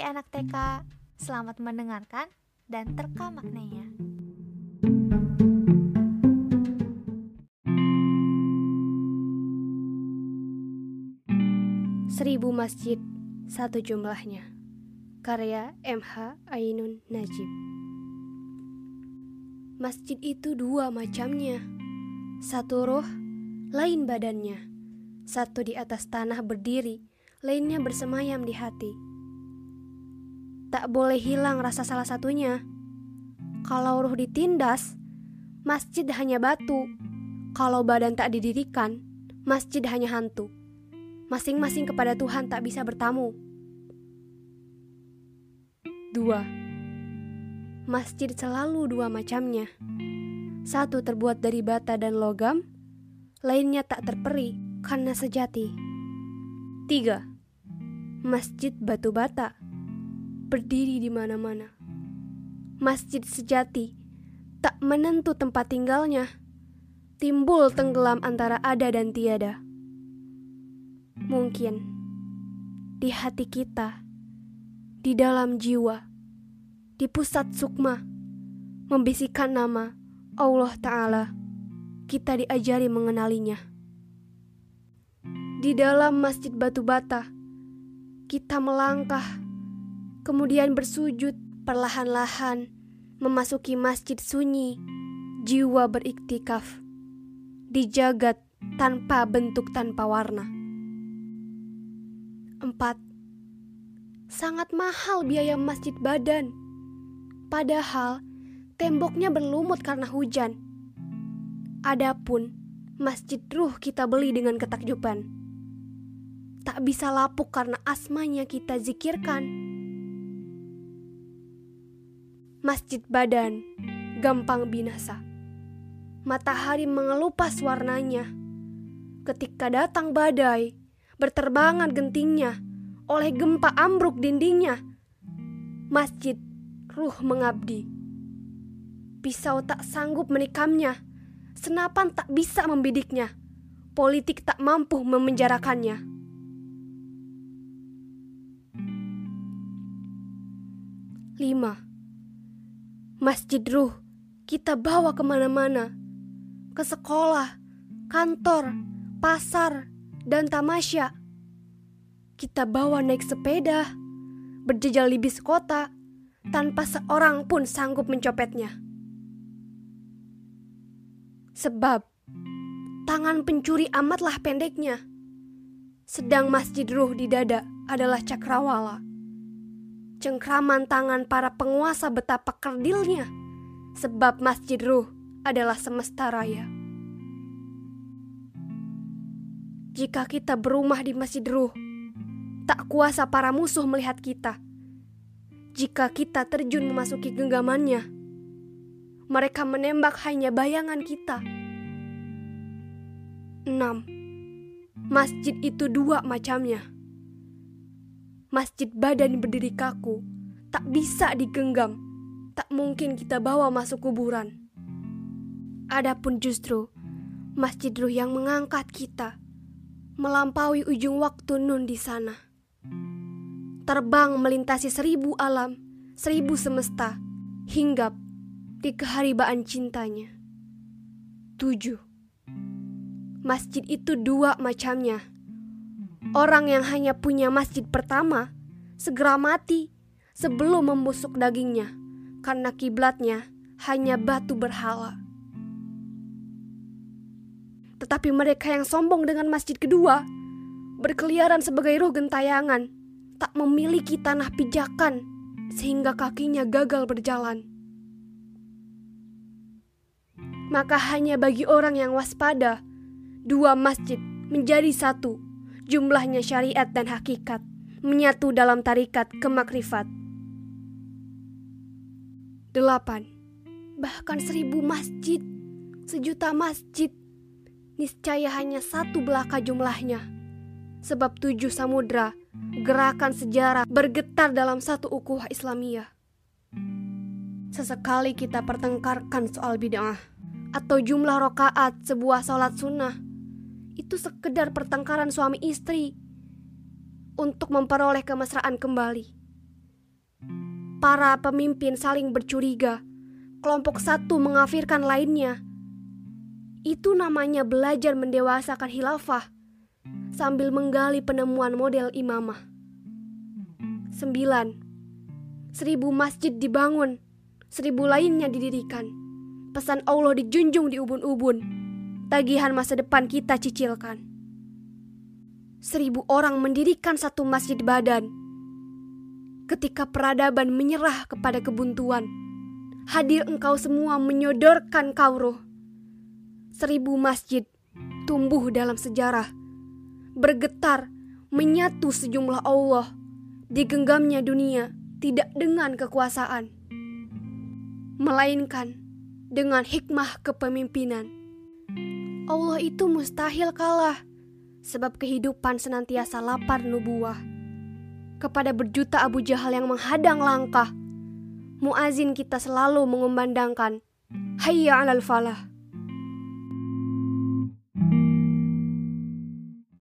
Hai anak TK, selamat mendengarkan dan terka maknanya. Seribu masjid, satu jumlahnya. Karya MH Ainun Najib. Masjid itu dua macamnya. Satu roh, lain badannya. Satu di atas tanah berdiri, lainnya bersemayam di hati. Tak boleh hilang rasa salah satunya. Kalau ruh ditindas, masjid hanya batu. Kalau badan tak didirikan, masjid hanya hantu. Masing-masing kepada Tuhan tak bisa bertamu. Dua. Masjid selalu dua macamnya. Satu terbuat dari bata dan logam, lainnya tak terperi karena sejati. Tiga. Masjid batu bata berdiri di mana-mana. Masjid sejati tak menentu tempat tinggalnya, timbul tenggelam antara ada dan tiada. Mungkin di hati kita, di dalam jiwa, di pusat sukma, membisikkan nama Allah Ta'ala, kita diajari mengenalinya. Di dalam masjid batu bata, kita melangkah, kemudian bersujud perlahan-lahan, memasuki masjid sunyi, jiwa beriktikaf, di jagat tanpa bentuk tanpa warna. 4. Sangat mahal biaya masjid badan. Padahal temboknya berlumut karena hujan. Adapun masjid ruh kita beli dengan ketakjuban. Tak bisa lapuk karena asmanya kita zikirkan. Masjid badan gampang binasa. Matahari mengelupas warnanya. Ketika datang badai, berterbangan gentingnya, oleh gempa ambruk dindingnya. Masjid ruh mengabdi. Pisau tak sanggup menikamnya, senapan tak bisa membidiknya, politik tak mampu memenjarakannya. Lima, Masjid ruh kita bawa ke mana-mana, ke sekolah, kantor, pasar, dan tamasya. Kita bawa naik sepeda, berjejal di bis kota, tanpa seorang pun sanggup mencopetnya. Sebab tangan pencuri amatlah pendeknya, sedang masjid ruh di dada adalah cakrawala. Cengkraman tangan para penguasa betapa kerdilnya, sebab masjid ruh adalah semesta raya. Jika kita berumah di masjid ruh, tak kuasa para musuh melihat kita. Jika kita terjun memasuki genggamannya, mereka menembak hanya bayangan kita. 6. Masjid itu dua macamnya. Masjid badan berdiri kaku, tak bisa digenggam, tak mungkin kita bawa masuk kuburan. Adapun justru masjid ruh yang mengangkat kita melampaui ujung waktu nun di sana. Terbang melintasi seribu alam, seribu semesta, hinggap di keharibaan cintanya. Tujuh. Masjid itu dua macamnya. Orang yang hanya punya masjid pertama segera mati sebelum membusuk dagingnya karena kiblatnya hanya batu berhala. Tetapi mereka yang sombong dengan masjid kedua berkeliaran sebagai roh gentayangan, tak memiliki tanah pijakan sehingga kakinya gagal berjalan. Maka hanya bagi orang yang waspada, dua masjid menjadi satu, jumlahnya syariat dan hakikat, menyatu dalam tarikat kemakrifat. Delapan, bahkan seribu masjid, sejuta masjid, niscaya hanya satu belaka jumlahnya. Sebab tujuh samudra, gerakan sejarah bergetar dalam satu ukuh Islamiyah. Sesekali kita pertengkarkan soal bid'ah atau jumlah rokaat sebuah sholat sunnah. Itu sekedar pertengkaran suami istri untuk memperoleh kemesraan kembali. para pemimpin saling bercuriga. Kelompok satu mengafirkan lainnya. Itu namanya belajar mendewasakan hilafah sambil menggali penemuan model imamah. Sembilan, seribu masjid dibangun, seribu lainnya didirikan. Pesan Allah dijunjung di ubun-ubun. Tagihan masa depan kita cicilkan. Seribu orang mendirikan satu masjid badan. Ketika peradaban menyerah kepada kebuntuan, hadir engkau semua menyodorkan kauruh seribu masjid tumbuh dalam sejarah, bergetar, menyatu sejumlah Allah, digenggamnya dunia tidak dengan kekuasaan, melainkan dengan hikmah kepemimpinan. Allah itu mustahil kalah, sebab kehidupan senantiasa lapar nubuah. Kepada berjuta Abu Jahal yang menghadang langkah, muazin kita selalu mengumandangkan, Hayya alal falah